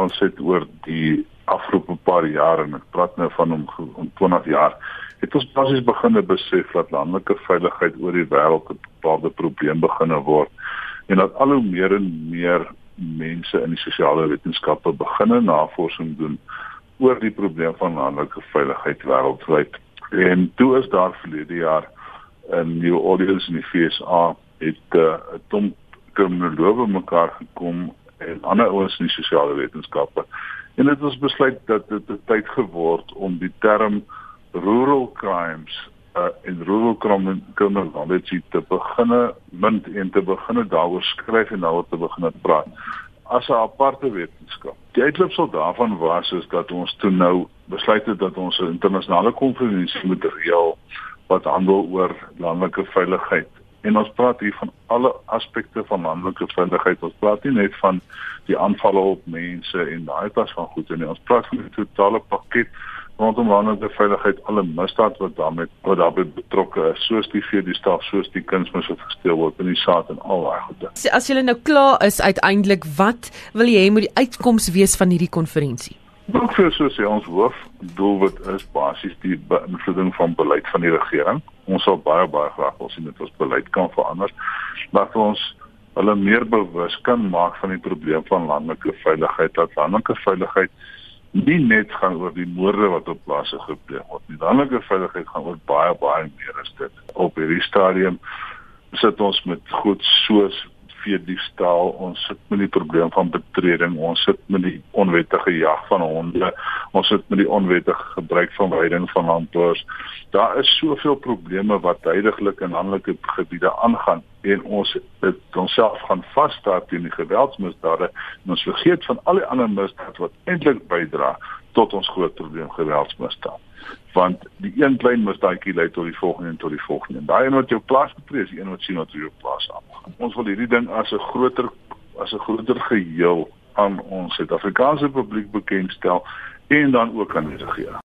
ons het oor die afgelope paar jare en ek praat nou van om, om 20 jaar het ons basies begin besef dat landelike veiligheid oor die wêreld 'n bepaalde probleem begin word en dat al hoe meer en meer mense in die sosiale wetenskappe begin navorsing doen oor die probleem van landelike veiligheid wêreldwyd. En toe is daar verlede jaar in New Orleans in die FSA het eh, 'n uh, klomp kriminologe mekaar gekom en ander ouens in die sosiale wetenskappe. En dit is besluit dat dit tyd geword om die term rural crimes uh, en rural criminality te beginne mint en te beginne daaroor skryf en daaroor te beginne praat as 'n aparte wetenskap. Die uitloopsel daarvan was is dat ons toe nou besluit het dat ons 'n internasionale konferensie moet reël wat handel oor landelike veiligheid. En ons praat hier van alle aspekte van landelike veiligheid. Ons praat nie net van die aanvalle op mense en daai tas van goed nie. Ons praat van 'n totale pakket rondom landelike veiligheid alle misdaad wat daarmee wat daarbey betrokke is soos die vee die staf soos die kunsmis wat gesteel word in die saad en al daai goede. As jy nou klaar is uiteindelik wat wil jy hê moet die uitkoms wees van hierdie konferensie? Ook vir so sê ons hoof doelwit is basies die beïnvloeding van beleid van die regering. Ons sal baie baie graag wil sien dat ons beleid kan verander. Dat ons hulle meer bewus kan maak van die probleem van landelike veiligheid dat landelike veiligheid nie net gaan oor die moorde wat op plase gepleeg word nie. Landelike veiligheid gaan oor baie baie meer as dit. Op hierdie stadium sit ons met goed soos vee diefstal, ons sit met die probleem van betreding, ons sit met die onwettige jag van honde, ons sit met die onwettige gebruik van weiding van landbouers. Daar is soveel probleme wat tydiglik in landelike gebiede aangaan en ons het onsself gaan vasstaar teen die geweldsmisdade en ons vergeet van al die ander misdade wat eintlik bydra tot ons groot probleem geweldsmisdade want die een klein misdaadjie lei tot die volgende en tot die volgende. En daai een wat jou plaas betref is een wat sien wat jou plaas aangaan ons wil hierdie ding as 'n groter as 'n groter geheel aan ons Suid-Afrikaanse publiek bekendstel en dan ook aan die regering